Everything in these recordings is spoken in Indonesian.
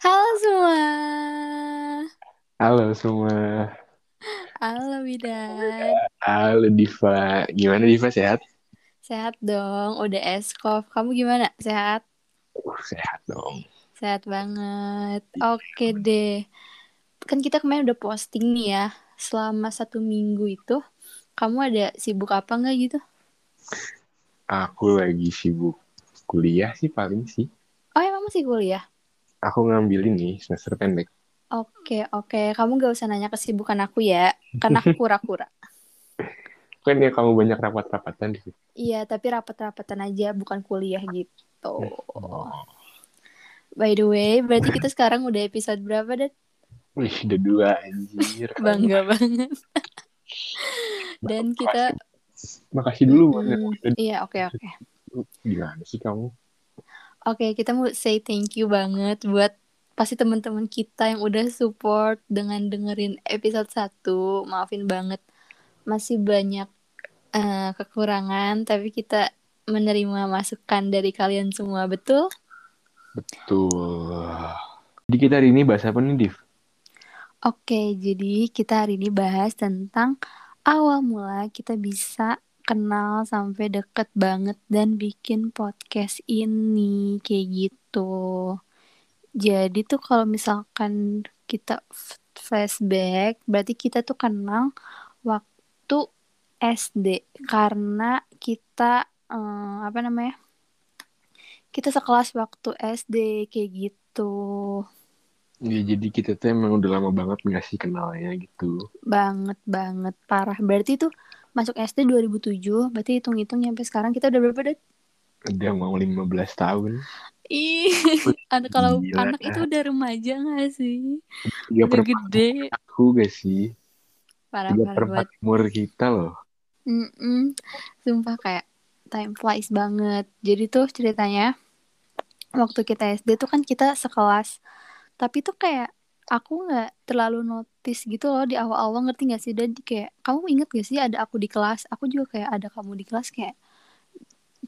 Halo semua. Halo semua. Halo Widan. Halo Diva. Gimana Diva sehat? Sehat dong. Udah eskov. Kamu gimana? Sehat? Uh, sehat dong. Sehat banget. Oke deh. Kan kita kemarin udah posting nih ya. Selama satu minggu itu, kamu ada sibuk apa nggak gitu? Aku lagi sibuk kuliah sih paling sih. Oh emang masih kuliah? Aku ngambil ini semester pendek. Oke, oke. Kamu gak usah nanya kesibukan aku ya. Karena aku kura-kura. Kan ya kamu banyak rapat-rapatan di situ. Iya, tapi rapat-rapatan aja, bukan kuliah gitu. Oh. By the way, berarti kita sekarang udah episode berapa, Dan? Wih, udah dua anjir. Bangga banget. Dan kita Makasih dulu buat Hmm, iya, oke oke. Gimana sih kamu? Oke, kita mau say thank you banget buat pasti teman-teman kita yang udah support dengan dengerin episode 1. Maafin banget masih banyak eh, kekurangan, tapi kita menerima masukan dari kalian semua, betul? Betul. Jadi kita hari ini bahas apa nih, Div? Oke, jadi kita hari ini bahas tentang awal mula kita bisa kenal sampai deket banget dan bikin podcast ini kayak gitu. Jadi tuh kalau misalkan kita flashback, berarti kita tuh kenal waktu SD karena kita eh, apa namanya? Kita sekelas waktu SD kayak gitu. Ya, jadi kita tuh emang udah lama banget nggak sih kenalnya gitu. Banget banget parah. Berarti tuh masuk SD 2007, berarti hitung-hitung sampai sekarang kita udah berapa, Dat? Udah mau 15 tahun. Ih, anak kalau Gila. anak itu udah remaja gak sih? Tiga Udah gede. aku gak sih? Parah Tiga parah umur kita loh. Mm-mm. Sumpah kayak time flies banget. Jadi tuh ceritanya waktu kita SD tuh kan kita sekelas. Tapi tuh kayak aku nggak terlalu notice gitu loh di awal-awal ngerti gak sih? Dan kayak kamu inget gak sih ada aku di kelas? Aku juga kayak ada kamu di kelas kayak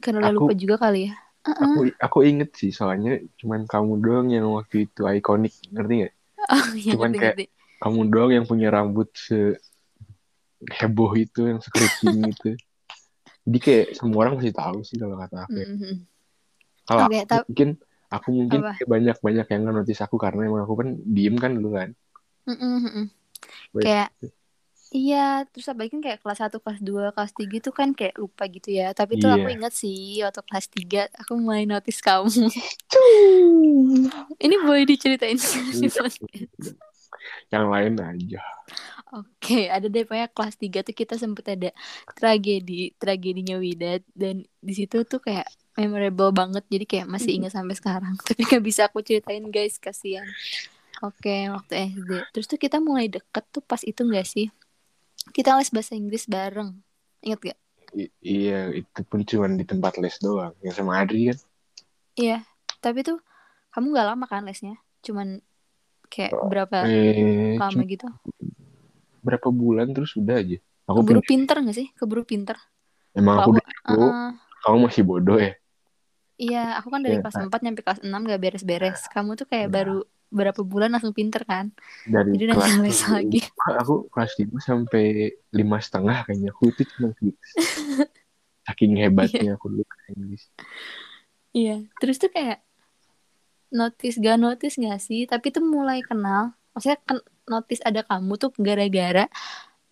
karena Aku- lupa juga kali ya. Aku aku inget sih soalnya cuman kamu doang yang waktu itu ikonik ngerti gak? Oh iya Cuman ngerti kayak- ngerti. Kamu doang yang punya rambut se heboh itu yang sekeriting itu. Jadi kayak semua orang pasti tahu sih kalau kata aku. ya. Mm-mm. Kalau tap- mungkin aku mungkin Apa? kayak banyak-banyak yang notice aku karena emang aku kan diem kan dulu kan. Wait. Kayak iya, terus apalagi kan kayak kelas 1, kelas 2, kelas 3 itu kan kayak lupa gitu ya. Tapi tuh aku Iya. inget sih waktu kelas 3 aku mulai notice kamu. Ini boleh diceritain di podcast. Yang lain aja. Oke, ada deh pokoknya kelas 3 tuh kita sempet ada tragedi, tragedinya Widat dan di situ tuh kayak memorable banget. Jadi kayak masih ingat sampai sekarang. Tapi gak bisa aku ceritain guys, kasihan. Oke, waktu SD. Terus tuh kita mulai deket tuh pas itu gak sih? Kita les bahasa Inggris bareng. Ingat gak? I- iya, itu pun cuma di tempat les doang. Yang sama Adri kan. Iya, tapi tuh kamu gak lama kan lesnya? Cuman kayak berapa Eh, lama gitu? berapa bulan terus udah aja. Aku Keburu pinter gak sih? Keburu pinter. Emang aku Kalau udah tahu, Heeh. kamu masih bodoh ya. Iya, aku kan dari Iya, kelas 4 nyampe kelas 6 gak beres-beres. Kamu tuh kayak Iya. baru berapa bulan langsung pinter kan? Dari Jadi udah kelas les lagi. Aku kelas 5 sampai lima setengah kayaknya. Aku itu cuma. Saking hebatnya aku dulu bahasa Inggris. Iya, terus tuh kayak notice gak notice gak sih? Tapi tuh mulai kenal. Maksudnya ken- notice ada kamu tuh gara-gara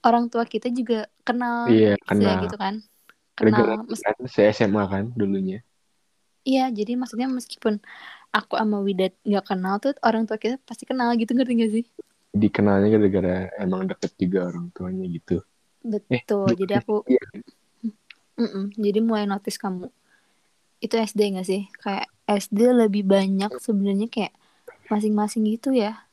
orang tua kita juga kenal Iya, kenal. gitu kan. Gara-gara Kenal. Kan saya SMA kan dulunya. Iya, jadi maksudnya meskipun aku sama Widat nggak kenal tuh orang tua kita pasti kenal gitu ngerti gak sih? Dikenalnya gara-gara emang deket juga orang tuanya gitu. Betul. Eh, jadi aku iya. Mm-mm, jadi mulai notice kamu. Itu SD gak sih? Kayak SD lebih banyak sebenarnya kayak masing-masing gitu ya.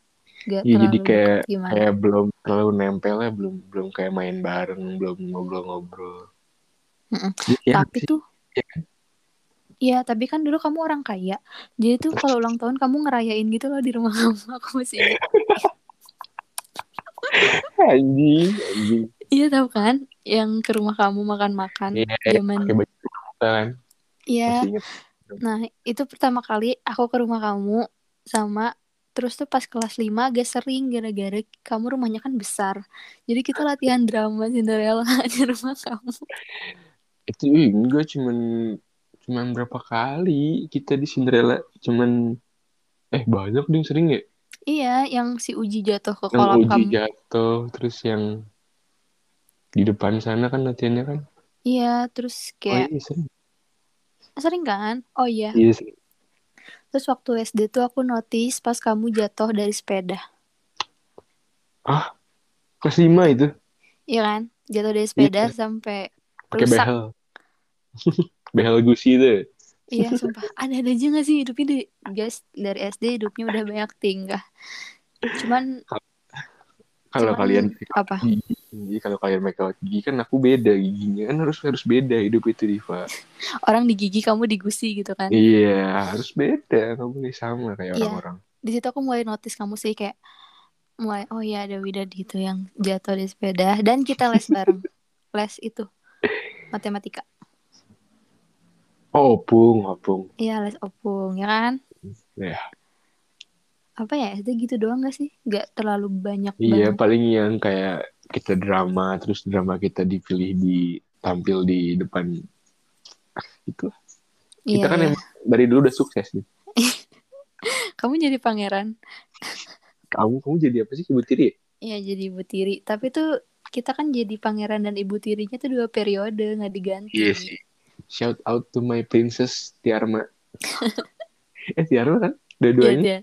Gak Iya, jadi kayak gimana. kayak belum terlalu nempel ya, belum belum kayak main bareng, belum ngobrol-ngobrol. Mm-mm. Iya Tapi sih. tuh kan? Iya, tapi kan dulu kamu orang kaya. Jadi tuh kalau ulang tahun kamu ngerayain gitu loh di rumah kamu. Aku masih ingat. Anjing, anjing. Iya tahu kan? Yang ke rumah kamu makan-makan Iya, zaman kan. Iya. Nah, itu pertama kali aku ke rumah kamu sama Terus tuh pas kelas 5 agak sering gara-gara kamu rumahnya kan besar. Jadi kita latihan drama Cinderella di rumah kamu. Itu enggak cuman cuman berapa kali kita di Cinderella cuman eh banyak ding sering ya Iya, yang si Uji jatuh ke yang kolam uji kamu. jatuh terus yang di depan sana kan latihannya kan Iya, terus oh kayak iya sering sering kan? Oh iya. iya sering Terus waktu SD tuh aku notice pas kamu jatuh dari sepeda. ah kelas lima itu Iya kan? Jatuh dari sepeda sampai pakai rusak. behel behel gusi itu Iya, sumpah. Ada-ada aja gak sih hidupnya di guys dari SD hidupnya udah banyak tingkah. Cuman kalau kalian apa? gigi kalau kalian make out gigi kan aku beda giginya kan harus harus beda hidup itu Diva Orang di gigi kamu di gusi gitu kan. iya harus beda nggak boleh sama kayak Iya. orang-orang Di situ aku mulai notice kamu sih kayak mulai oh ya ada Widad gitu yang jatuh di sepeda dan kita les bareng. les itu matematika. Oh opung opung Iya, les opung ya kan? ya Apa ya SD gitu doang gak sih? Gak terlalu banyak iya banget. paling yang kayak kita drama terus drama kita dipilih di tampil di depan itu Iya, kita kan iya. emang dari dulu udah sukses nih Kamu jadi pangeran. kamu kamu jadi apa sih ibu tiri ya? Iya, jadi ibu tiri. Tapi tuh kita kan jadi pangeran dan ibu tirinya tuh dua periode nggak diganti. iya sih shout out to my princess Tiarma eh Tiarma kan Iya dua-duanya dia.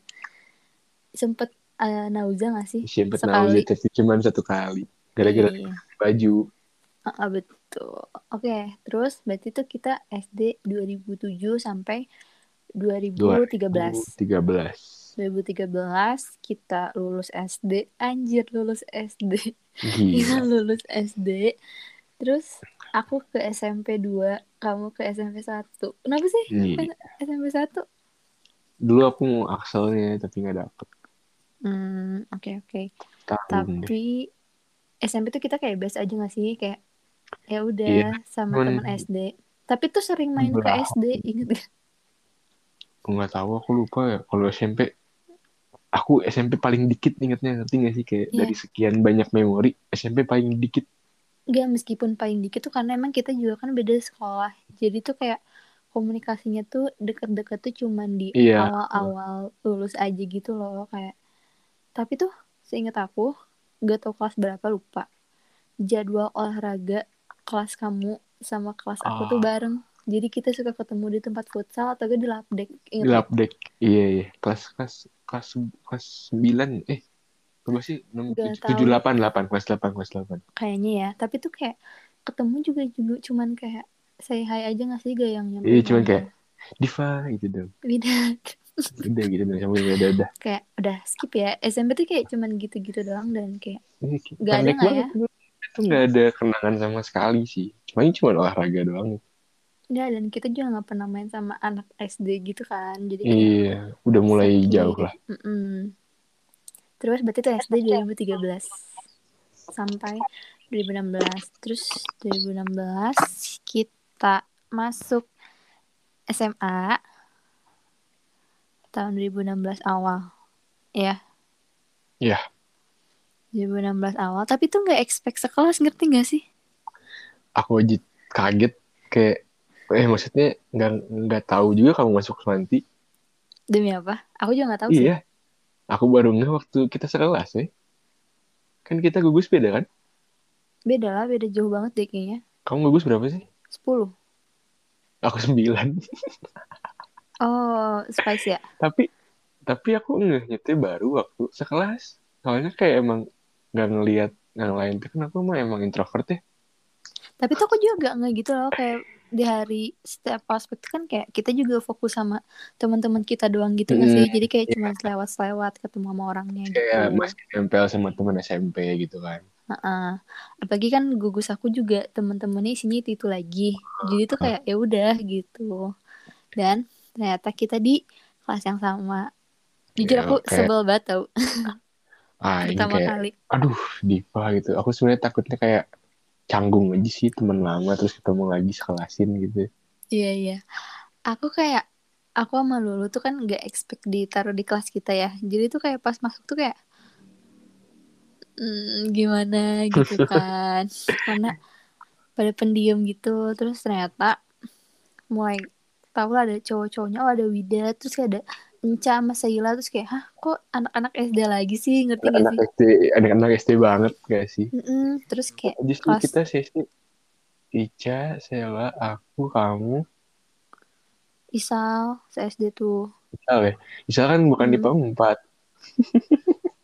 Sempet eh, nauza gak sih? Sekali. tahu tapi cuma satu kali gara-gara Iya. baju Ah, ah, betul. Oke, terus berarti tuh kita SD 2007 sampai 2013. 2013 2013 kita lulus SD. Anjir lulus SD. gila Kita lulus SD. Terus aku ke SMP 2, kamu ke SMP 1. Kenapa sih Iya. SMP 1? dulu aku mau akselnya tapi nggak dapet Hmm, oke oke. tanggung deh Tapi SMP tuh kita kayak biasa aja gak sih? Kayak ya udah Iya, sama cuman- teman SD. Tapi tuh sering main ke Belah. SD, inget gak? aku nggak tahu aku lupa ya kalau SMP aku SMP paling dikit ingetnya ngerti nggak sih kayak Iya. dari sekian banyak memori SMP paling dikit Enggak, meskipun paling dikit tuh karena emang kita juga kan beda sekolah. Jadi tuh kayak komunikasinya tuh deket-deket tuh cuman di Iya. awal-awal lulus aja gitu loh kayak. Tapi tuh seingat aku, gak tau kelas berapa lupa. Jadwal olahraga kelas kamu sama kelas aku tuh Ah. bareng. Jadi kita suka ketemu di tempat futsal atau gak di lap deck. di Ingat lap deck iya iya kelas kelas kelas kelas sembilan eh berapa sih enam Nggak tahu. tujuh delapan delapan kelas delapan kelas delapan kayaknya ya. Tapi tuh kayak ketemu juga juga cuman kayak say hi aja gak sih gak yang nyampe Iya, cuman kayak, Diva gitu dong Beda. udah gitu dong sampai udah udah kayak udah skip ya SMP tuh kayak cuman gitu-gitu doang dan kayak Ini Nggak ada nggak banget. Itu nggak ada kenangan sama sekali sih. Cuma cuma olahraga doang. ya dan kita juga nggak pernah main sama anak SD gitu kan jadi Iya, udah mulai jauh lah. Terus berarti tuh SD 2013 sampai 2016 terus 2016 kita masuk SMA tahun 2016 awal. Ya Iya. 2016 awal. Tapi tuh nggak expect sekelas ngerti gak sih? Aku aja kaget kayak eh maksudnya nggak nggak tahu juga kamu masuk Semanti. demi apa? Aku juga nggak tahu sih. Iya. Aku baru nggak waktu kita sekelas ya. Kan kita gugus beda kan? beda lah beda jauh banget deh kayaknya Kamu gugus berapa sih? 10 Aku sembilan. oh spice ya tapi tapi aku ngehnya baru waktu sekelas. Soalnya kayak emang nggak ngelihat yang lain kan aku mah emang introvert ya. Tapi tuh aku juga nggak gitu loh kayak di hari setiap prospek tuh kan kayak kita juga fokus sama teman-teman kita doang gitu nggak sih? Hmm, Jadi kayak cuma selewat-selewat ketemu sama orangnya gitu. Kayak masih nempel sama teman SMP gitu kan. Heeh. Apalagi kan gugus aku juga teman-temannya isinya itu, itu lagi. Jadi tuh kayak ya udah gitu. Dan ternyata kita di kelas yang sama. Jujur Ya, aku oke. sebel banget tau Ah, pertama kayak kali. aduh Diva gitu. Aku sebenarnya takutnya kayak canggung aja sih teman lama terus ketemu lagi sekelasin gitu. Iya iya. Aku kayak aku sama Lulu tuh kan nggak expect ditaruh di kelas kita ya. Jadi tuh kayak pas masuk tuh kayak hmm, gimana gitu kan. Karena pada pendiam gitu. Terus ternyata mulai tahu lah ada cowok-cowoknya, oh ada Wida, terus kayak ada Enca sama Saila terus kayak hah kok anak-anak SD lagi sih ngerti gak anak sih? SD anak-anak SD banget gak sih Mm-mm. Terus kayak justru kelas kita sesi Ica Sela aku kamu Isal se-SD tuh. Isal ya Isal kan bukan di Hmm. PAM 4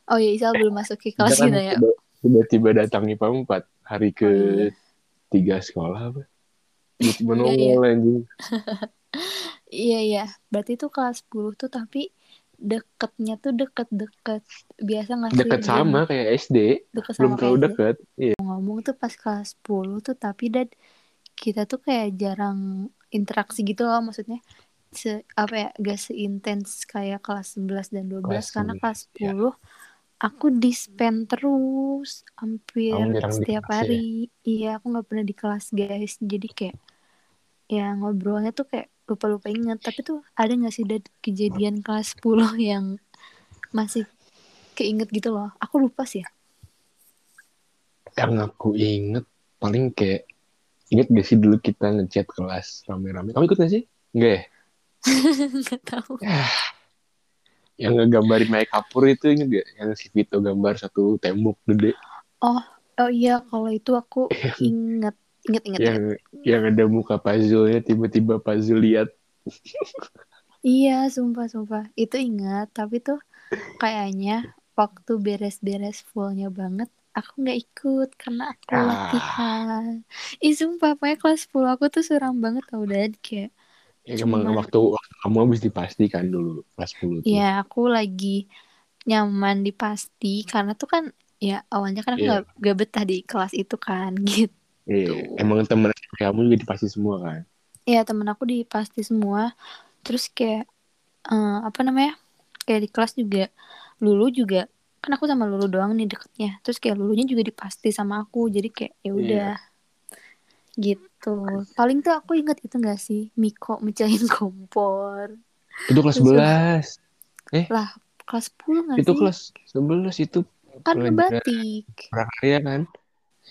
Oh iya Isal belum masuk ke kelas kan kita ya. tiba- tiba-tiba datang di 4 hari ke Oh, iya. tiga sekolah apa tiba-tiba Iya, nongol anjing Iya iya, berarti tuh kelas 10 tuh tapi deketnya tuh deket-deket biasa gak sih? deket sama kayak SD deket belum terlalu SD. deket iya Ngomong tuh pas kelas 10 tuh tapi dan kita tuh kayak jarang interaksi gitu loh maksudnya se apa ya gak seintens kayak kelas 11 dan 12 Kelas karena 11, kelas iya. 10 aku dispen terus hampir setiap kelas ya? hari iya aku nggak pernah di kelas guys jadi kayak ya ngobrolnya tuh kayak lupa-lupa inget tapi tuh ada nggak sih dari kejadian kelas 10 yang masih keinget gitu loh? Aku lupa sih ya. Yang aku inget paling kayak inget gak sih dulu kita ngechat kelas rame-rame? Kamu ikut gak sih? Enggak ya? Nggak tahu. Yang ngegambarin Maya Kapur itu inget gak yang si Vito gambar satu tembok gede. Oh iya kalau itu aku inget inget inget, yang yang ada muka puzzle-nya tiba-tiba puzzle lihat Iya, sumpah, sumpah. Itu ingat, tapi tuh kayaknya waktu beres-beres fullnya banget, aku nggak ikut karena aku Ah. latihan. Ih, sumpah, pokoknya kelas 10 aku tuh suram banget tau, Dan. Kayak, ya, emang Cuman- waktu, waktu kamu habis dipastikan dulu kelas 10 tuh ya aku lagi nyaman di pasti, karena tuh kan, ya awalnya kan aku Iya. nggak nggak betah di kelas itu kan, gitu. Iya, emang temen kamu juga dipasti semua kan Ya, temen aku di pasti semua. Terus kayak, eh, apa namanya, kayak di kelas juga, Lulu juga, kan aku sama Lulu doang nih deketnya. Terus kayak Lulunya juga dipasti sama aku, jadi kayak ya udah. Gitu. Paling tuh aku inget itu gak sih, Miko mecahin kompor. itu kelas Terus- 11 Kelas 10 gak itu sih? kelas 11 itu kan ngebatik. prakarya kan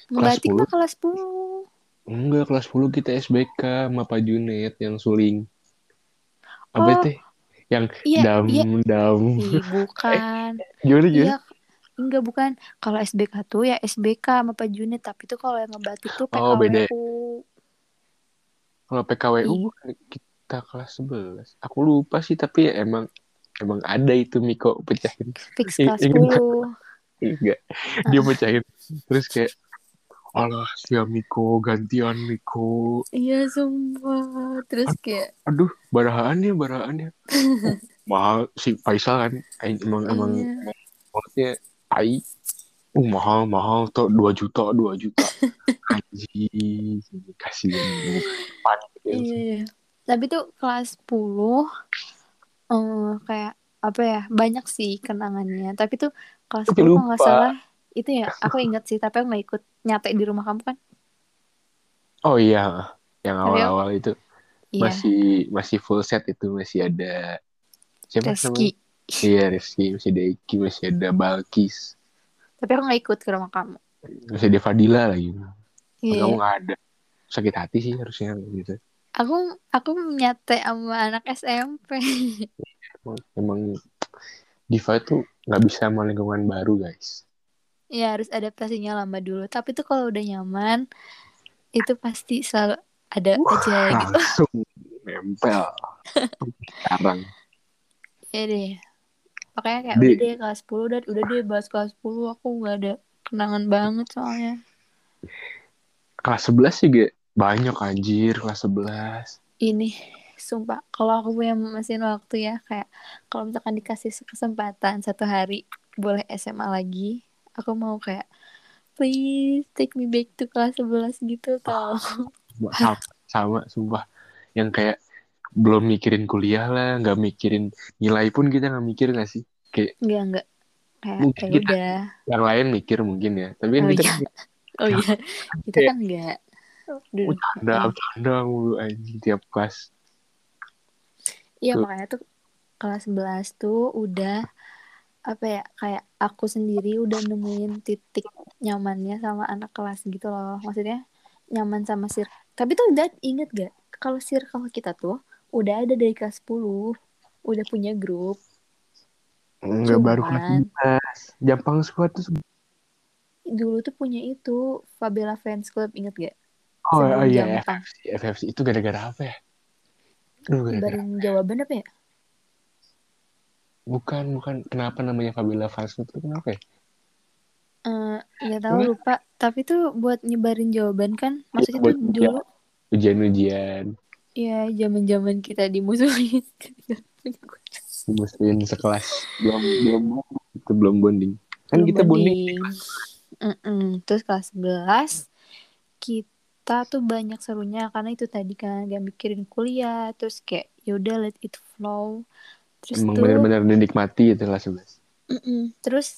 Ngebatik 10. mah kelas 10. enggak kelas 10 kita SBK sama Pak Junet yang suling apa Oh, yang Iya, dam iya. dam Ih, bukan. gimana gimana Iya, enggak bukan. Kalau SBK tuh ya SBK sama Pak Junit, tapi tuh kalau yang ngebatik tuh Oh, beda. PKWU. Kalau PKWU Ih. bukan kita kelas 11. Aku lupa sih tapi ya emang emang ada itu Miko pecahin. Fix kelas ingat. 10. Enggak. Dia pecahin. Terus kayak Alah, ya Miko, gantian Miko. Iya, sumpah. Terus kayak, Aduh, barahaannya, barahaannya. mahal si Faisal kan. Emang, emang, iya. maksudnya, ai. Uh, mahal, mahal. Tuh, 2 juta, 2 juta. Anjing. Kasihan. Panik. Iya, iya. Tapi tuh kelas 10 eh kayak apa ya? Banyak sih kenangannya. Tapi tuh kelas 10 Tapi kalau nggak salah itu ya aku inget sih tapi aku nggak ikut. Nyate di rumah kamu kan? Oh iya, yang awal-awal itu. iya. Masih masih full set itu masih ada siapa Reski namanya? Iya Rizky masih ada Iki masih ada Balkis. Tapi aku nggak ikut ke rumah kamu. Masih ada Fadila lagi. Iya. kamu nggak ada. Sakit hati sih harusnya gitu. Aku aku nyate sama anak SMP emang, emang Diva itu nggak bisa sama lingkungan baru guys ya harus adaptasinya lama dulu. Tapi tuh kalau udah nyaman itu pasti selalu ada aja gitu. langsung nempel. Sekarang. Ya deh. Makanya kayak Di- udah deh kelas 10 udah udah deh bahas kelas 10 aku nggak ada kenangan banget soalnya. Kelas 11 juga banyak anjir kelas 11 ini sumpah kalau aku punya mesin waktu ya kayak kalau misalkan dikasih kesempatan satu hari boleh SMA lagi aku mau kayak please take me back to kelas 11 gitu tau. Sama, sama sumpah. Yang kayak belum mikirin kuliah lah nggak mikirin nilai pun kita nggak mikir nggak sih? Kayak enggak enggak kayak Mungkin ya kita- udah. yang lain mikir mungkin ya tapi Oh, kita iya. oh iya. Kita Kayak- kan Duh, bercanda bercanda mulu anjing tiap kelas. Iya makanya tuh kelas 11 tuh udah apa ya kayak aku sendiri udah nemuin titik nyamannya sama anak kelas gitu loh maksudnya nyaman sama sir tapi tuh udah inget gak kalau circle kita tuh udah ada dari kelas 10 udah punya grup Enggak baru kelas Cuman- 11. Jampang Squad tuh dulu tuh punya itu Fabella Fans Club inget gak Oh, Sebelum oh iya Jampang. FFC. FFC itu gara-gara apa ya? Gara-gara. Jawaban apa ya Bukan, bukan. Kenapa namanya Fabila Fans Club itu kenapa ya? Eh, nggak tahu Apa? lupa tapi tuh buat nyebarin jawaban kan maksudnya buat tuh ujian. dulu Ujian-ujian. ya zaman zaman kita dimusuhin Musuhin sekelas. Belum, belum, itu belum bonding. Kan Belum kita bonding. Mm-mm. Terus kelas 11 kita tuh banyak serunya karena itu tadi kan gak mikirin kuliah terus kayak yaudah let it flow terus Emang benar-benar dinikmati itu kelas 11. mm-mm. terus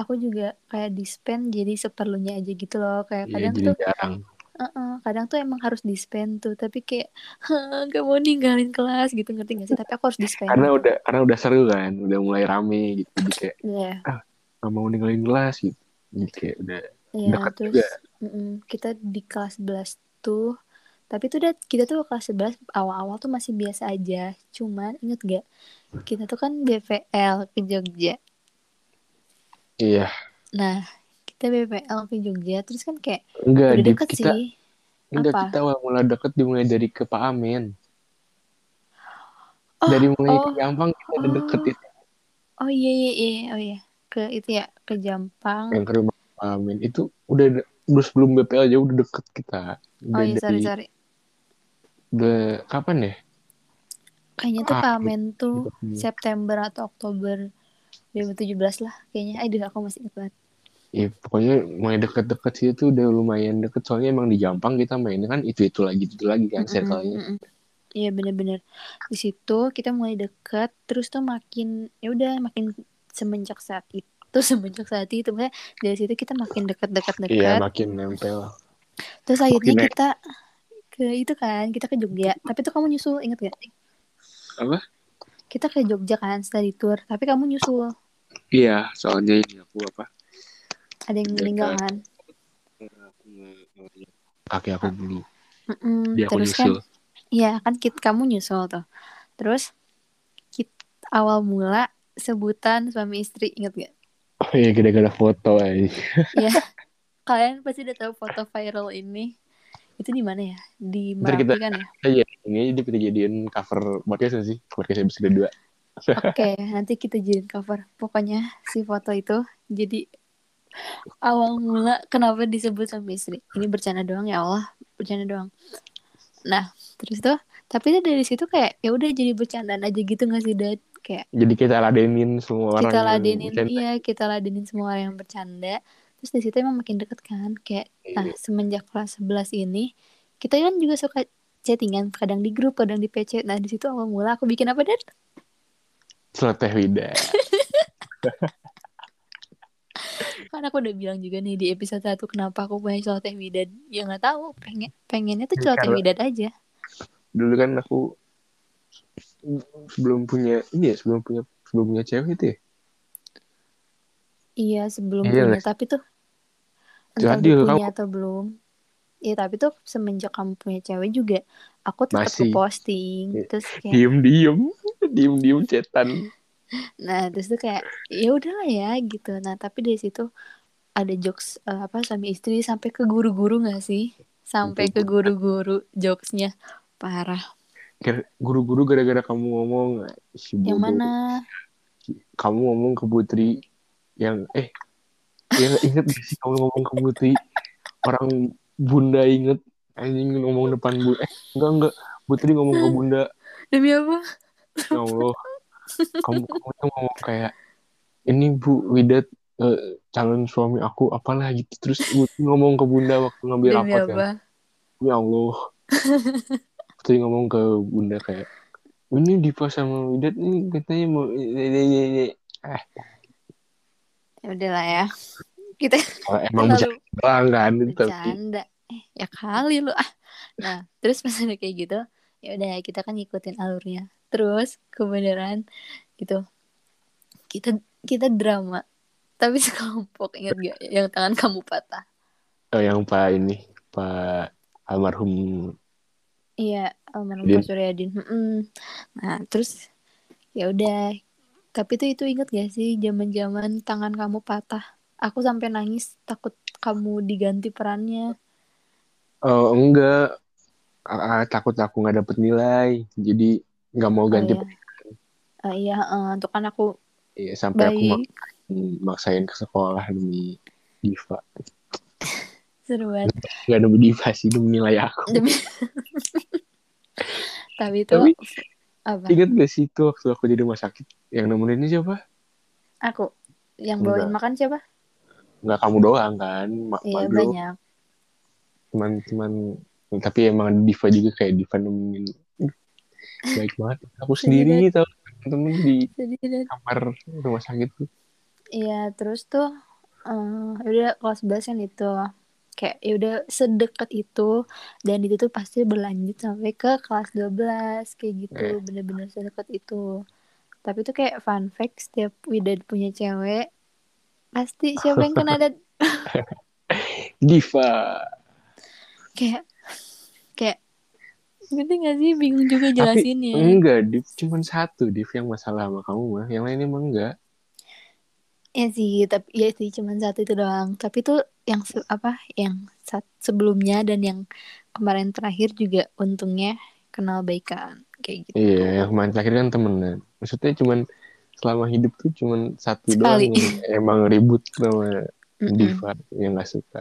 aku juga kayak dispen jadi seperlunya aja gitu loh kayak Iya, kadang jadi tuh jarang. uh-uh, kadang tuh emang harus dispen tuh tapi kayak gak mau ninggalin kelas gitu ngerti gak sih tapi aku harus dispen Karena udah karena udah seru kan, udah mulai rame gitu. Jadi kayak Iya, gak mau ninggalin kelas gitu. Jadi kayak udah iya dekat terus juga. mm-mm, kita di kelas 11 tuh tapi tuh udah kita tuh kelas 11 awal-awal tuh masih biasa aja cuman inget gak kita tuh kan BPL ke Jogja Iya. nah kita BPL ke Jogja terus kan kayak Enggak, udah deket kita sih enggak Apa? kita awal mula deket dimulai dari ke Pak Amin. Oh, dari mulai oh. ke Jampang kita udah deket Oh. itu. oh iya iya iya oh iya ke itu ya ke Jampang Yang ke rumah Pak Amin itu udah udah sebelum BPL aja udah deket kita. Udah oh iya sorry dari sorry udah kapan ya? kayaknya tuh Ah, Pamen tuh Hmm. September atau Oktober 2017 lah kayaknya aduh aku masih ingat banget Iya, pokoknya mulai deket-deket sih itu udah lumayan deket soalnya emang di Jampang kita mainnya kan itu itu lagi itu lagi kan Mm-mm, circle-nya. mm-mm. Iya bener-bener di situ kita mulai deket terus tuh makin ya udah makin semenjak saat itu semenjak saat itu maksudnya dari situ kita makin deket-deket Iya makin nempel. terus akhirnya makin- kita ke itu kan kita ke Jogja tapi tuh kamu nyusul inget gak Apa? kita ke Jogja kan study tour tapi kamu nyusul Iya soalnya ini aku apa? ada yang Iya, meninggal kan Kaki aku beli. Mm-mm. Dia aku terus kan nyusul. iya kan kita kamu nyusul tuh terus kita awal mula sebutan suami istri inget gak Oh iya gara-gara foto aja. ya kalian pasti udah tahu foto viral ini itu di mana ya? Di Merapi kita- kan ya? Iya, ini aja kita jadiin cover podcast sih? Podcast episode 2. oke nanti kita jadiin cover. Pokoknya si foto itu jadi awal mula kenapa disebut suami istri. Ini bercanda doang ya Allah bercanda doang. Nah terus tuh tapi tuh dari situ kayak ya udah jadi bercandaan aja gitu nggak sih Dad? Kayak Jadi kita ladenin semua orang kita ladenin iya kita ladenin semua orang yang bercanda terus dari situ emang makin deket kan kayak nah semenjak kelas 11 ini kita kan juga suka chattingan kadang di grup kadang di PC nah di situ awal mula aku bikin apa dan Celoteh Wida. kan aku udah bilang juga nih di episode 1 kenapa aku punya celoteh widad ya nggak tahu pengen pengennya tuh celoteh Karena- widad aja Dulu kan aku sebelum punya ini ya, sebelum punya sebelum punya cewek itu ya. iya sebelum Iya, punya Les. tapi tuh entah Jadi, udah kamu- punya atau belum Iya tapi tuh semenjak kamu punya cewek juga aku tetap Masih. posting Iya. terus kayak Diem diem, diem diem cetan. Nah, terus tuh kayak ya udahlah ya gitu. Nah, tapi dari situ ada jokes eh, apa suami istri sampai ke guru-guru nggak sih? Sampai ke guru-guru jokesnya parah. Guru-guru gara-gara kamu ngomong si Yang mana? Kamu ngomong ke Putri yang eh ya inget gak sih kamu ngomong ke Putri orang bunda inget anjing ngomong depan bu eh enggak enggak. Putri ngomong ke bunda. Demi apa? ya Allah. Kamu kamu tuh ngomong kayak ini Bu Widat eh, calon suami aku apalah gitu. Terus Putri ngomong ke bunda waktu ngambil Demi rapat kan apa? ya Allah. Putri ngomong ke bunda kayak ini Diva sama Widat nih katanya mau eh Ya udahlah ya. Kita kalau emang terlalu bercanda kan bercanda. Eh, ya kali lu ah. Nah, terus pas udah kayak gitu, ya udah kita kan ngikutin alurnya. terus kebenaran itu kita kita drama tapi sekelompok ingat gak yang tangan kamu patah oh yang pak ini pak almarhum iya almarhum Din. Pak Suryadin Mm-mm. nah terus ya udah tapi tuh itu inget gak sih zaman-zaman tangan kamu patah? Aku sampai nangis takut kamu diganti perannya. Oh enggak. Ah, takut aku nggak dapet nilai jadi nggak mau ganti oh, iya. Ah, iya untuk kan aku Iya, sampai aku baik. mak- maksain ke sekolah demi Diva. Seru banget. Nggak demi Diva sih demi nilai aku. Demi- tapi itu Tapi apa ingat gak sih itu waktu aku di rumah sakit yang nemenin ini siapa? aku yang bawain Enggak. makan siapa Nggak kamu doang kan, Ma iya banyak teman-teman. Tapi emang Diva juga kayak Diva nemenin. Baik banget. Aku sendiri tau temen di jadi kamar rumah sakit tuh. iya terus tuh eh udah kelas 11 kan itu kayak ya udah sedekat itu dan itu tuh pasti berlanjut sampai ke kelas 12 kayak gitu Eh. bener-bener sedekat itu tapi tuh kayak fun fact setiap Wida punya cewek pasti siapa yang kena dan Diva. kayak kayak ngerti gak sih bingung juga Tapi jelasinnya enggak, Div. Cuman satu, Div, yang masalah sama kamu mah. Yang lain emang enggak. Ya sih tapi ya sih cuman satu itu doang tapi tuh yang se- apa yang saat sebelumnya dan yang kemarin terakhir juga untungnya kenal baikan kayak gitu Iya, yang kemarin terakhir kan temenan. Maksudnya cuman selama hidup tuh cuman satu Sekali. doang yang emang ribut sama Mm-mm. Diva yang nggak suka.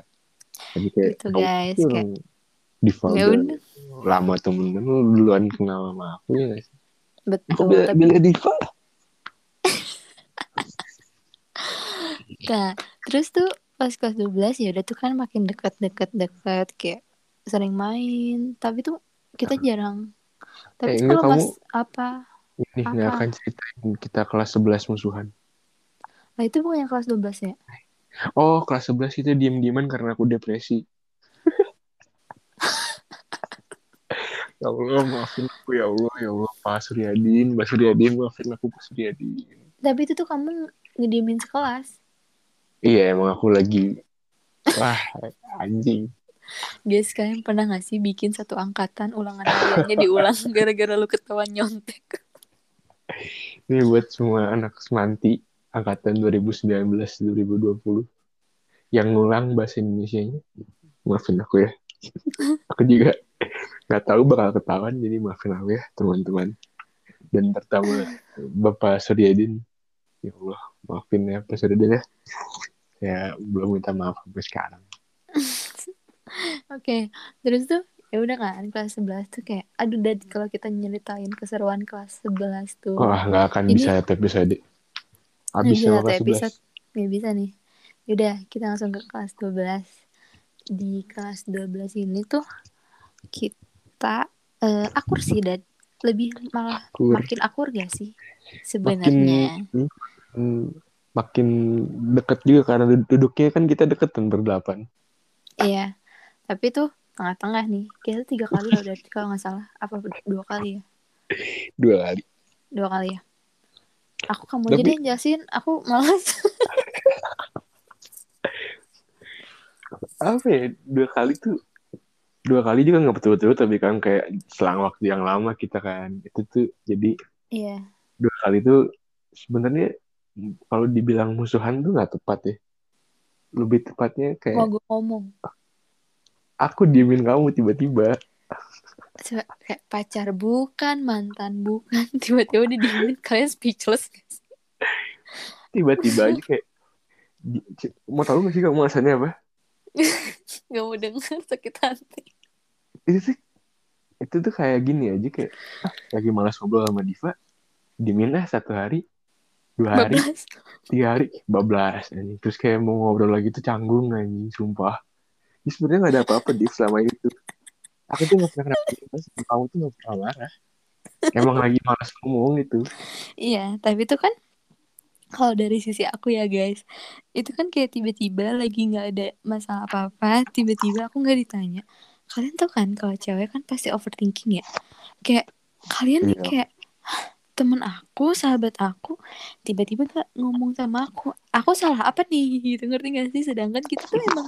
Jadi kayak Gitu, kamu guys. tuh Kayak, Diva ya udah udah lama temenan lu duluan kenal sama aku ya sih? Aku betul bela, tapi bela Diva. Nah terus tuh pas kelas 12 ya udah tuh kan makin deket-deket deket kayak sering main. Tapi tuh kita jarang. Tapi Eh, kalau kamu- mas apa? Ini nggak akan ceritain kita kelas 11 musuhan. nah itu bukan yang kelas 12 ya? Oh, kelas 11 itu diem-dieman karena aku depresi. ya Allah, maafin aku ya Allah, ya Allah, Pak Suryadin, Pak Suryadin, maafin aku Pak Suryadin. tapi itu tuh kamu ngediemin sekelas Iya, emang aku lagi wah anjing. Guys, kalian pernah gak sih bikin satu angkatan ulangan hariannya diulang gara-gara lu ketahuan nyontek? Ini buat semua anak semanti angkatan 2019-2020 yang ngulang bahasa Indonesianya. Maafin aku ya. aku juga nggak tahu bakal ketahuan, jadi maafin aku ya teman-teman. Dan pertama Bapak Suryadin, ya Allah maafin ya Pak Suryadin ya. Ya belum minta maaf sampai sekarang. Oke, terus tuh ya udah kan kelas 11 tuh kayak aduh dan kalau kita nyeritain keseruan kelas 11 tuh Wah nggak akan Ini- bisa satu episode. nggak Habis bisa satu kelas 11. episode nggak bisa nih yaudah kita langsung ke kelas 12 di kelas 12 ini tuh kita eh, akur sih dan lebih malah Akur. makin akur gak sih sebenarnya makin hmm, makin deket juga karena dud- duduknya kan kita deketan berdelapan Iya, tapi tuh tengah-tengah nih. Kita tiga kali loh dari kalau nggak salah. Apa dua kali ya? dua kali Dua kali ya. Aku kamu Tapi- yang jelasin. Aku malas. apa ya dua kali tuh dua kali juga nggak betul-betul tapi kan kayak selang waktu yang lama kita kan itu tuh jadi Iya. dua kali tuh sebenarnya kalau dibilang musuhan tuh nggak tepat ya lebih tepatnya Mau kayak gue ngomong. aku diemin kamu tiba-tiba kayak pacar bukan, mantan bukan. Tiba-tiba udah diemin. Kalian speechless. sih? tiba-tiba aja kayak mau tahu gak sih kamu alasannya apa Gak mau denger sakit hati. itu tuh itu tuh kayak gini aja kayak ah, lagi malas ngobrol sama Diva diemin satu hari dua hari Bablas. tiga hari bablas anjing terus kayak mau ngobrol lagi tuh canggung anjing sumpah ya sebenarnya nggak ada apa-apa di selama itu aku tuh nggak pernah kenapa sama kamu tuh nggak pernah marah emang lagi malas ngomong itu Iya, tapi itu kan kalau dari sisi aku ya guys, itu kan kayak tiba-tiba lagi nggak ada masalah apa-apa, tiba-tiba aku nggak ditanya. Kalian tau kan kalau cewek kan pasti overthinking ya. Kayak kalian nih Iya. kayak temen aku sahabat aku tiba-tiba gak ngomong sama aku aku salah apa nih? gitu ngerti gak sih? Sedangkan kita tuh emang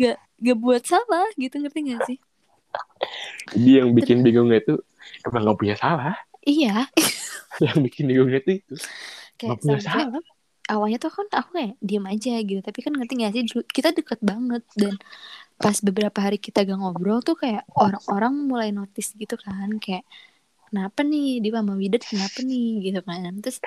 gak gak buat salah gitu ngerti gak sih? Jadi yang bikin bingungnya itu emang gak punya salah. iya. Yang bikin bingungnya itu itu. kayak Gak punya salah. awalnya tuh kan aku kayak diam aja gitu. Tapi kan ngerti gak sih? Kita deket banget dan pas beberapa hari kita gak ngobrol tuh kayak orang-orang mulai notice gitu kan kayak kenapa nih? Di Mama Widat kenapa nih? Gitu kan. Terus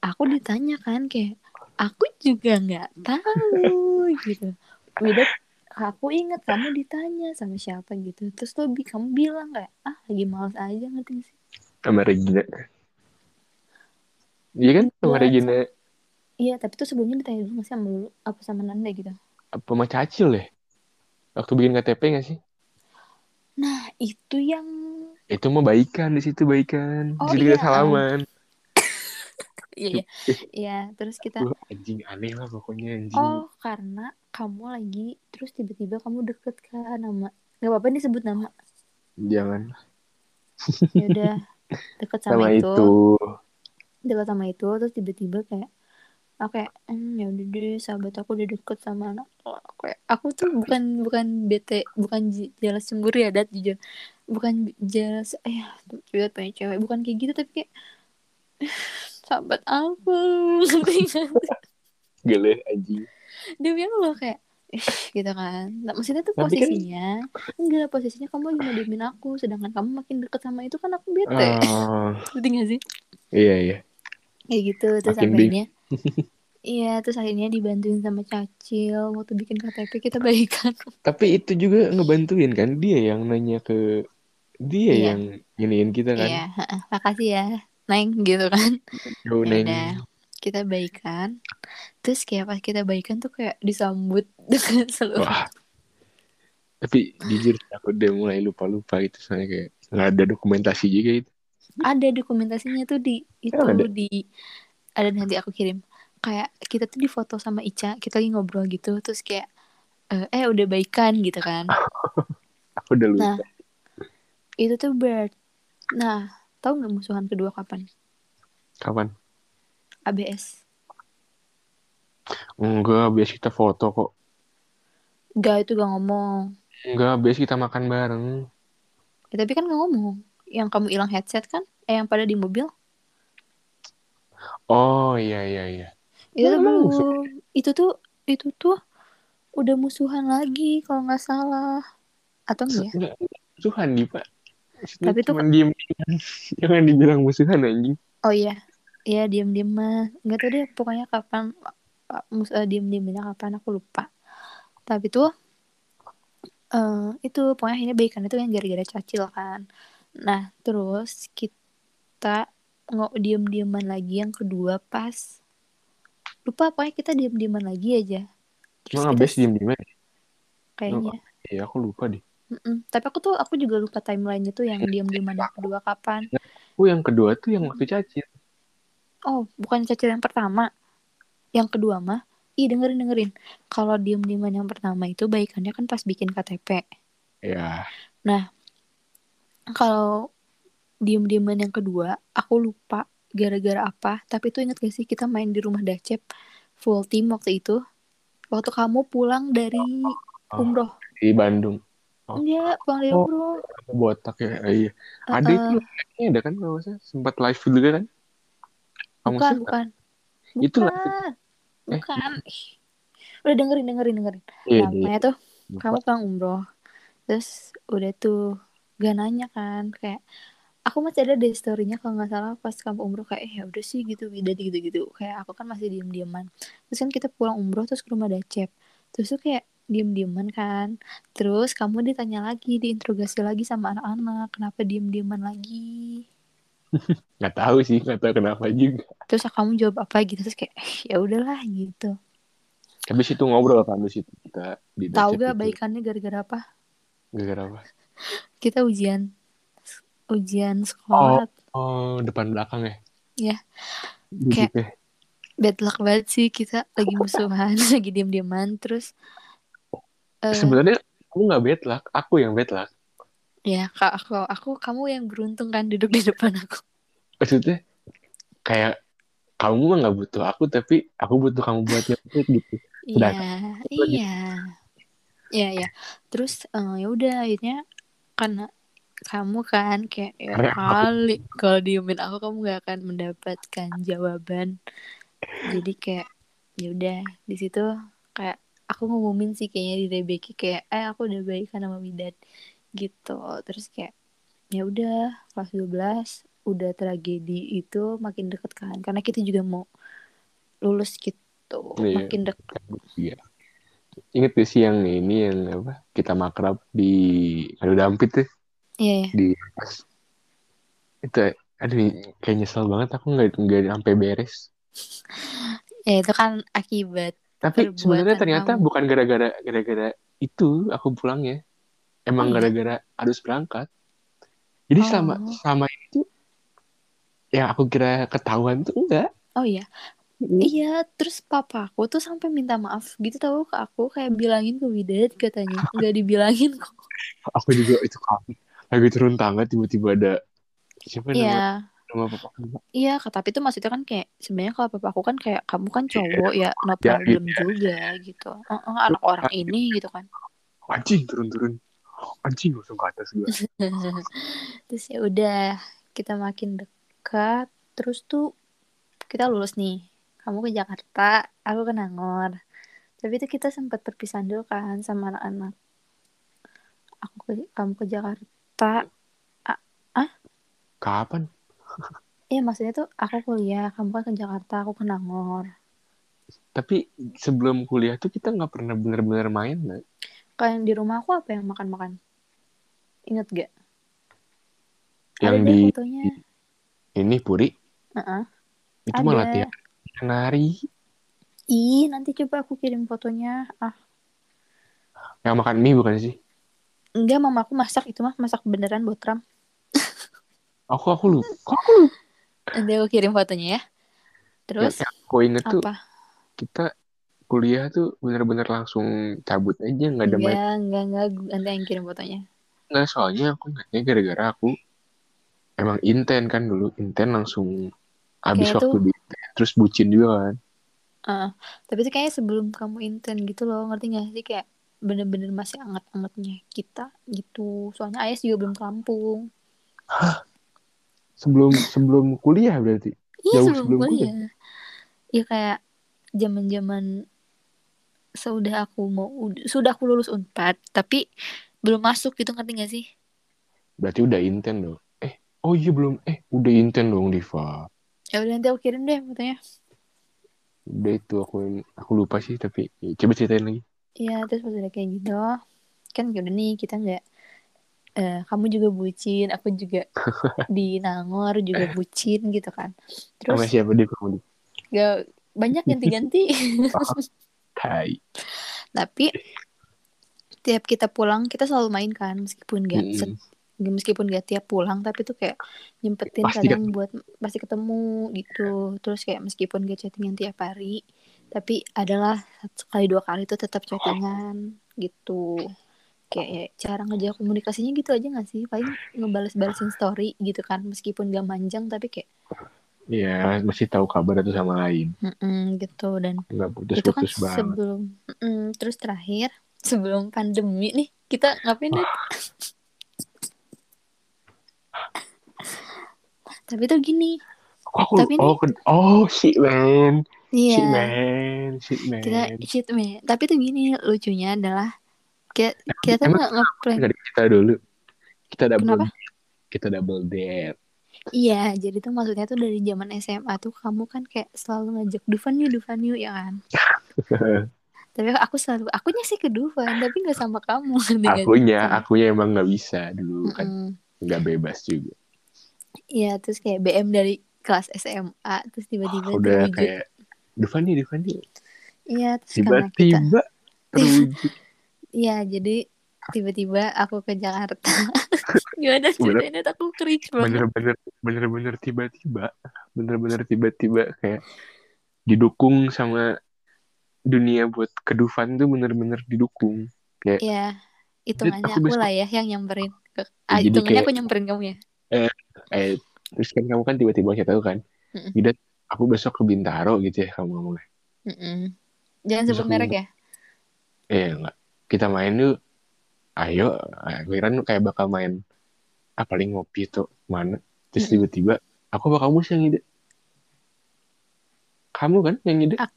aku ditanya kan kayak aku juga nggak tahu gitu. Widat aku inget kamu ditanya sama siapa gitu. Terus lo bi kamu bilang kayak ah lagi males aja ngerti sih? Sama Regina. Iya kan? Sama Iya. Regina. iya tapi tuh sebelumnya ditanya dulu nggak sih sama lu? Apa sama Nanda gitu? Apa sama Cacil ya? Waktu bikin KTP gak sih? nah itu yang Itu mah baikan di situ baikan. Oh, Jadi iya. salaman. iya iya iya terus kita anjing aneh lah pokoknya anjing. oh karena kamu lagi terus tiba-tiba kamu deket kan nama nggak apa-apa nih sebut nama Jangan ya udah deket sama, sama, itu, itu. deket sama itu terus tiba-tiba kayak oke hmm, ya udah deh sahabat aku udah deket sama anak lo." kayak aku tuh bukan bukan bete bukan jelas cemburu ya dat jujur bukan jelas eh tuh cewek punya cewek bukan kayak gitu tapi kayak sahabat aku? Gele anjing. demi Allah kayak Ih, gitu kan nah, maksudnya tuh Tapi kan- posisinya enggak posisinya kamu lagi diemin aku sedangkan kamu makin deket sama itu kan aku bete Oh, ngerti gak sih iya iya. kayak gitu terus Makin akhirnya iya terus akhirnya dibantuin sama Cacil waktu bikin KTP kita baikan Tapi itu juga ngebantuin kan dia yang nanya ke dia Iya. yang iniin kita kan. iya makasih ya Neng gitu kan Yo, Ya Neng. udah, kita baikan terus kayak pas kita baikan tuh kayak disambut dengan seluruh Wah. Tapi jujur aku udah mulai lupa-lupa gitu soalnya kayak nggak ada dokumentasi juga itu. ada dokumentasinya tuh di itu Oh, ada. di ada nanti aku kirim kayak kita tuh difoto sama Ica kita lagi ngobrol gitu terus kayak eh, eh udah baikan gitu kan Aku udah lupa. Nah. Itu tuh ber nah tahu nggak musuhan kedua kapan? Kapan? ABS Enggak, biasa kita foto kok. Gak itu gak ngomong. Enggak, biasa kita makan bareng. ya, tapi kan gak ngomong. Yang kamu hilang headset kan? Eh yang pada di mobil? Oh iya iya iya. itu tuh belum. itu tuh itu tuh udah musuhan lagi kalau nggak salah. Atau enggak? ya Enggak, musuhan nih pak. Tapi tuh- cuman diem Jangan dibilang musuhan anjing. Oh iya, iya diam-diam mah. Nggak tahu deh pokoknya kapan uh, mus uh, diam-diamnya kapan aku lupa. Tapi tuh eh itu pokoknya akhirnya baikan itu yang gara-gara cacil kan. Nah terus kita nggak diam-diaman lagi yang kedua pas lupa pokoknya kita diam-diaman lagi aja. Terus Emang kita abis diem diem aja. kayaknya. Iya aku lupa deh. Mm-mm. Tapi aku tuh aku juga lupa timelinenya tuh yang diam-diaman yang kedua kapan. Oh yang kedua tuh yang waktu cacil. Oh, bukan cacil yang pertama. Yang kedua mah, ih dengerin dengerin. Kalau diem-dieman yang pertama itu baikannya kan pas bikin KTP. Ya. Kalau diem-dieman yang kedua, aku lupa gara-gara apa. Tapi itu inget gak sih kita main di rumah Dacep full team waktu itu. Waktu kamu pulang dari Oh. umroh. Di Bandung. Oh. Iya, pulang dari Oh. Aku botak ya. Iya. Ada Uh-uh. itu live-nya ada kan kalau salah. Sempat live juga kan? Kamu Bukan, sih bukan. Itu lah. Bukan. Eh. Bukan. Udah dengerin, dengerin, dengerin. Iya, iya. namanya tuh Lupa. kamu pulang umroh terus udah tuh gak nanya kan kayak aku masih ada di storynya kalau nggak salah pas kamu umroh kayak eh ya udah sih gitu dan gitu gitu kayak aku kan masih diem dieman terus kan kita pulang umroh terus ke rumah Dacep terus tuh kayak diem dieman kan terus kamu ditanya lagi diinterogasi lagi sama anak-anak kenapa diem dieman lagi Nggak tahu sih. Nggak tahu kenapa juga. terus kamu jawab apa gitu terus kayak "Eh, ya udahlah gitu Habis itu ngobrol kan di situ kita di tahu gak itu. baikannya gara-gara apa Gara-gara apa? kita ujian ujian sekolah Oh, depan belakang ya? Iya. Di Kayak- ya? bad luck banget sih kita lagi musuhan lagi diam-diaman terus eh. Sebenarnya aku nggak bad luck, aku yang bad luck. ya kak aku aku kamu yang beruntung kan duduk di depan aku. Maksudnya kayak kamu mah nggak butuh aku tapi aku butuh kamu buat nyampe gitu. Iya iya. Iya iya. Terus eh, ya udah akhirnya karena kamu kan kayak ya kali kalau diemin aku kamu gak akan mendapatkan jawaban. Jadi kayak ya udah di situ kayak aku ngumumin sih kayaknya di Rebeki kayak eh aku udah baikan sama Widat gitu terus kayak ya udah kelas 12 udah tragedi itu makin deket kan karena kita juga mau lulus gitu Iya. makin deket Iya. Ingat gak sih yang ini yang apa? Kita makrab di Kadu Dampit tuh iya ya di pas itu aduh kayak nyesel banget aku nggak nggak sampai beres. ya itu kan akibat Tapi sebenarnya ternyata kamu. bukan gara-gara gara-gara itu aku pulangnya. Emang Oh, iya? gara-gara harus berangkat. Jadi Oh. sama sama itu yang aku kira ketahuan tuh enggak. oh iya Iya, terus papaku tuh sampai minta maaf gitu tahu ke aku kayak bilangin ke Widat katanya nggak dibilangin kok. Aku juga itu kaget. Lagi turun tangga tiba-tiba ada siapa nama Iya, nama papa iya kata tapi itu maksudnya kan kayak sebenarnya kalau papaku kan kayak kamu kan cowok ya no Ya, problem iya. juga gitu. Heeh, anak orang ini gitu kan. Anjing turun-turun. Anjing langsung ke atas gue. terus ya udah kita makin dekat terus tuh kita lulus nih. Kamu ke Jakarta, aku ke Nangor. Tapi itu kita sempat perpisahan dulu kan sama anak-anak. Aku ke kamu ke Jakarta, Kapan? Iya maksudnya tuh aku kuliah, kamu kan ke Jakarta, aku ke Nangor. Tapi sebelum kuliah tuh kita nggak pernah bener-bener main, Nak. Kalian di rumah aku apa yang makan-makan? Ingat gak? Yang Ada di fotonya. ini Puri. Heeh. Itu Ada. malah latihan nari. Ih, nanti coba aku kirim fotonya. Ah, Yang makan mie bukan sih? enggak mama aku masak itu mah masak beneran buat Ram. Aku aku lupa. Kok aku lupa? Nanti aku kirim fotonya ya. Terus Yang aku inget tuh apa? kita kuliah tuh bener-bener langsung cabut aja nggak ada main. Enggak, enggak, enggak. Nanti yang kirim fotonya. Nggak soalnya aku ingatnya gara-gara aku emang inten kan dulu inten langsung habis waktu di terus bucin juga kan. Heeh. Tapi itu kayaknya sebelum kamu intern gitu loh, ngerti gak sih? Kayak bener-bener masih anget-angetnya kita gitu. Soalnya Ayas juga belum ke Lampung. Sebelum sebelum kuliah berarti. Iya Jauh sebelum sebelum kuliah. Iya kayak zaman-zaman sudah aku mau ud- sudah aku lulus unpad tapi belum masuk gitu ngerti gak sih? Berarti udah inten dong. Eh, oh iya belum. Eh, udah inten dong Diva. Ya udah nanti aku kirim deh fotonya. Udah itu aku aku lupa sih tapi ya, coba ceritain lagi. Iya terus pas udah kayak gitu kan udah nih kita nggak eh, kamu juga bucin, aku juga di Nangor juga bucin gitu kan. Terus Sama siapa dia kamu? gak banyak ganti-ganti. Tai. tapi tiap kita pulang kita selalu main kan meskipun gak set- meskipun gak tiap pulang tapi tuh kayak nyempetin Pasti kadang buat pasti ketemu gitu terus kayak meskipun gak chattingan tiap hari tapi adalah sekali dua kali tuh tetap chattingan gitu kayak ya, cara ngejawab komunikasinya gitu aja gak sih paling ngebales-balesin story gitu kan meskipun gak manjang tapi kayak Iya, masih tahu kabar satu sama lain. mm-mm, gitu dan Nggak itu kan banget. sebelum mm, terus terakhir sebelum pandemi nih kita ngapain deh tapi tuh gini aku, Tapi oh, ke- oh, shit man. iya Shit man. Shit man. kita shit me tapi tuh gini lucunya adalah kita kita emang nggak Nggak ada kita dulu. Kita double Kenapa? Kita double date. iya jadi tuh maksudnya tuh dari zaman SMA tuh kamu kan kayak selalu ngajak Dufan yuk Dufan yuk ya kan tapi aku selalu akunya sih ke Dufan tapi nggak sama kamu sih? akunya, Sama- akunya emang nggak bisa dulu kan. Mm-mm. Nggak bebas juga. Iya terus kayak BM dari kelas SMA terus tiba-tiba Udah terwujud kayak Duvani, Duvani. iya terus karena kita Tiba-tiba terwujud. Iya, jadi tiba-tiba aku ke Jakarta. Gimana ceritanya aku cringe banget. Bener-bener, bener-bener tiba-tiba. Bener-bener tiba-tiba kayak didukung sama dunia buat ke Dufan tuh bener-bener didukung. Iya, hitungannya aku aku lah ya yang nyamperin. Ah, hitungannya kayak- aku nyamperin kamu ya. Eh, terus kan kamu kan tiba-tiba kita tahu kan. Yuda aku besok ke Bintaro gitu ya kamu ngomongnya Mm-mm. Jangan Terus sebut merek ya. eh enggak kita main yuk ayo aku kira kayak bakal main ah paling ngopi tuh mana terus tiba-tiba aku bakal kamu sih yang ide kamu kan yang ide Ak-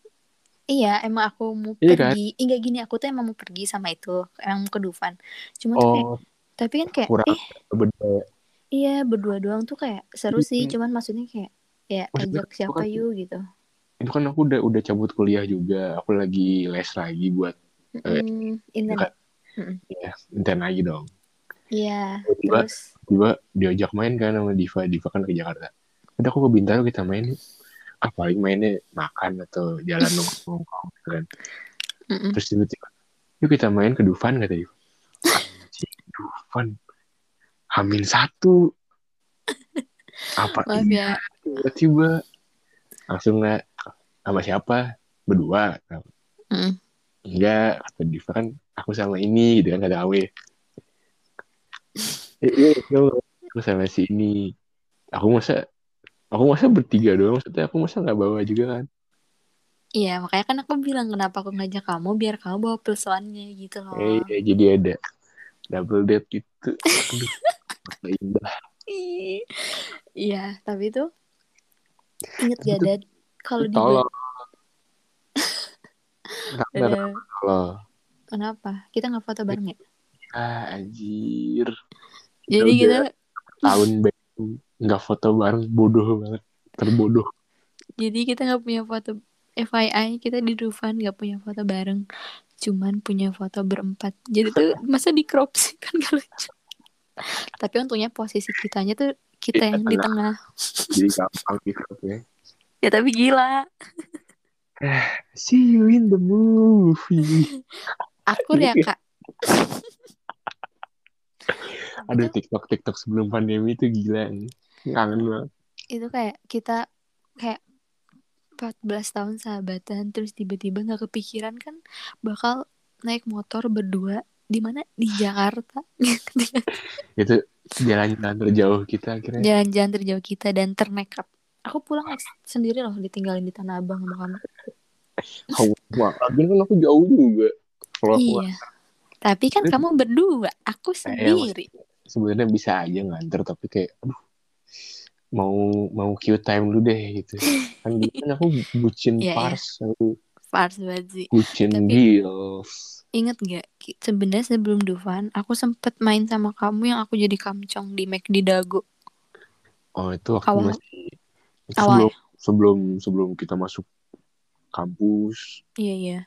Iya, emang aku mau Iya kan? pergi. Enggak gini, aku tuh emang mau pergi sama itu, emang ke Dufan. Cuma tuh kayak, oh tapi kan kayak, kurang eh berdua iya berdua doang tuh kayak seru sih. Cuman maksudnya kayak, ya Maksudnya ajak siapa bukan- yuk gitu. itu kan aku udah udah cabut kuliah juga aku lagi les lagi buat Mm, intern. enggak. ya intern lagi dong. Iya, tiba-tiba terus? tiba diajak main kan sama Diva. Diva kan ke Jakarta. Udah aku ke Bintaro kita main. Ah paling mainnya makan atau jalan nongkrong gitu kan. Mm-mm. terus tiba-tiba yuk kita main ke Dufan kata Diva. Dufan Hamin satu. Apa maaf ya. tiba-tiba langsung nggak sama siapa? Berdua Mm. Enggak kata Diva kan aku sama ini gitu kan kata Awe. Eh, iya iya, aku sama si ini. Aku masa aku masa bertiga doang maksudnya aku masa nggak bawa juga kan. Iya, makanya kan aku bilang kenapa aku ngajak kamu? Biar kamu bawa plus one-nya gitu loh. eh iya, jadi ada double date gitu. Aduh apa indah. Iya, tapi tuh inget gak Dad? Kalau di Dada, tolong kenapa? Kita nggak foto bareng ya? ah anjir. Jadi udah kita tahun baru nggak foto bareng bodoh banget terbodoh. Jadi kita nggak punya foto FYI kita di Dufan nggak punya foto bareng cuman punya foto berempat. Jadi tuh masa di crop sih kan gak lucu. Tapi untungnya posisi kitanya tuh kita Iya, yang di tengah. Jadi gampang gitu ya. Ya tapi gila see you in the movie akur ya kak Aduh TikTok TikTok sebelum pandemi itu gila nih. Kangen banget. itu kayak kita kayak 14 tahun sahabatan terus tiba-tiba nggak kepikiran kan bakal naik motor berdua di mana di Jakarta Itu jalan-jalan terjauh kita akhirnya. jalan-jalan terjauh kita dan ternekat aku pulang sendiri loh ditinggalin di Tanah Abang sama kamu wah, kan aku jauh juga. Kalau aku iya tapi kan kamu berdua aku Eh, sendiri sebenarnya bisa aja nganter tapi kayak aduh mau mau queue time dulu deh gitu. Kan dulu kan aku bucin Iya, iya. pars, aku Fars banget sih bucin Tapi- gils. Ingat gak sebenarnya sebelum Dufan aku sempet main sama kamu yang aku jadi kamcong di McD Dago Oh itu waktu Awal. masih Awal. sebelum sebelum sebelum kita masuk kampus iya iya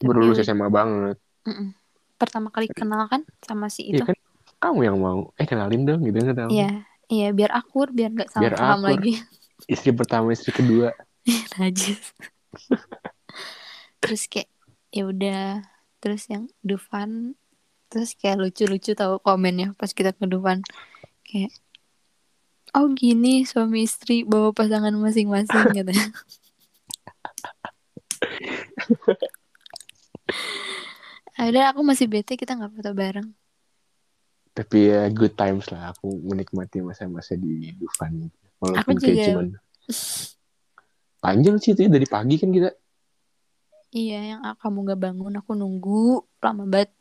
baru lulus SMA banget. Mm-mm. pertama kali kenal kan sama si itu Iya kan kamu yang mau eh kenalin dong gitu kan. Iya, iya biar akur, biar nggak salah Biar paham akur. lagi. Istri pertama, istri kedua. Najis. terus kayak ya udah, terus yang Dufan, terus kayak lucu-lucu tahu komennya pas kita ke Dufan, kayak oh gini suami istri bawa pasangan masing-masing katanya. Ada aku masih bete kita nggak foto bareng. Tapi ya good times lah. Aku menikmati masa-masa di Dufan. Walaupun Aku kayak juga. cuman panjang sih itu ya, dari pagi kan kita. Iya, yang ah, kamu nggak bangun, aku nunggu lama banget.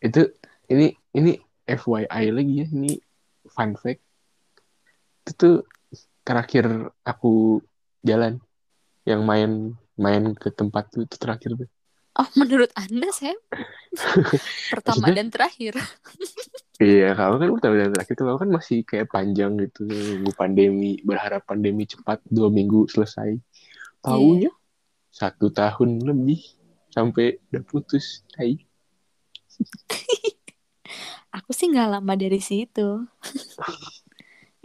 Itu ini ini FYI lagi ya. Ini fun fact. Itu terakhir aku jalan yang main main ke tempat tuh itu terakhir tuh. Oh, menurut Anda saya pertama Maksudnya? dan terakhir. Iya, kamu kan pertama dan terakhir kalau kan masih kayak panjang gitu nunggu pandemi, berharap pandemi cepat dua minggu selesai. Taunya satu tahun lebih sampai udah putus. Hai. Aku sih nggak lama dari situ.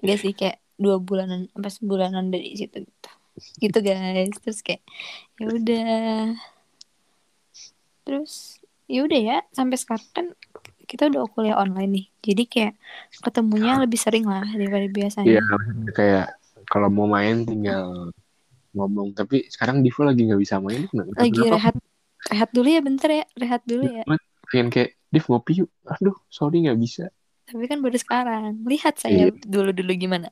Enggak sih kayak dua bulanan apa sebulanan dari situ gitu. Gitu guys. Terus kayak ya udah. Terus ya udah ya sampai sekarang kan kita udah kuliah online nih. Jadi kayak ketemunya lebih sering lah daripada biasanya. Iya, kayak kalau mau main tinggal ngomong. Tapi sekarang Diva lagi nggak bisa main. Kenapa? Lagi Kenapa? rehat rehat dulu ya bentar ya, rehat dulu ya. Pengen kayak Div ngopi yuk. Aduh, sorry nggak bisa. Tapi kan baru sekarang. Lihat saya Iya. dulu-dulu gimana.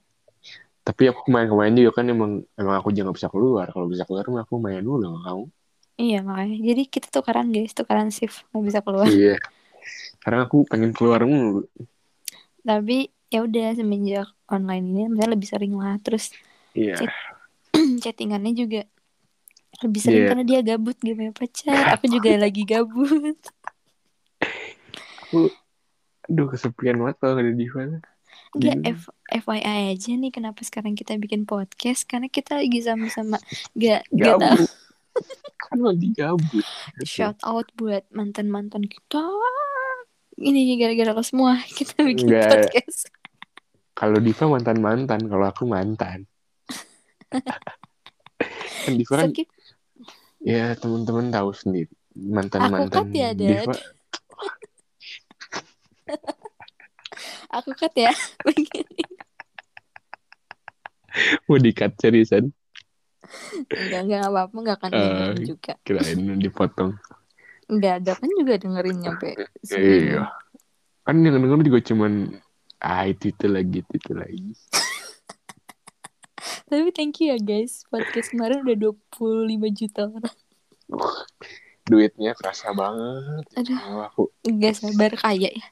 Tapi aku main-main juga kan emang emang aku juga nggak bisa keluar. Kalau bisa keluar mah aku main dulu sama kamu. Iya makanya. Jadi kita tukaran guys, tukaran shift nggak bisa keluar. Iya. Karena aku pengen keluar mulu. Tapi ya udah semenjak online ini misalnya lebih sering lah. Terus Iya. Chat. chattingannya juga lebih sering Iya. karena dia gabut gak punya pacar. Aku juga lagi gabut. Aku aduh kesepian banget kalau ada. Enggak Gila. F FYI aja nih kenapa sekarang kita bikin podcast karena kita lagi sama-sama gak gak tahu kan lagi gabut. shout out buat mantan-mantan kita. Ini gara-gara lo semua kita bikin Enggak. podcast. Kalau Diva mantan-mantan, kalau aku mantan. kan Diva kan Skip. ya teman-teman tahu sendiri mantan-mantan Aku ya, Dad. Diva Aku cut ya. Begini. mau dikat seriusan Enggak, enggak apa-apa, enggak akan Eh, dengerin juga. kirain dipotong Enggak ada kan juga dengerin nyampe iya kan yang denger juga cuman ah itu itu lagi itu, itu lagi Tapi thank you ya guys. Podcast kemarin udah 25 juta orang. duitnya kerasa banget Aduh. Aku Enggak sabar kaya ya.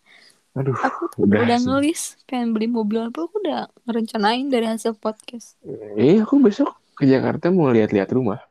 Aduh Aku udah, udah, ngelis pengen beli mobil apa aku udah ngerencanain dari hasil podcast. eh aku besok ke Jakarta mau lihat-lihat rumah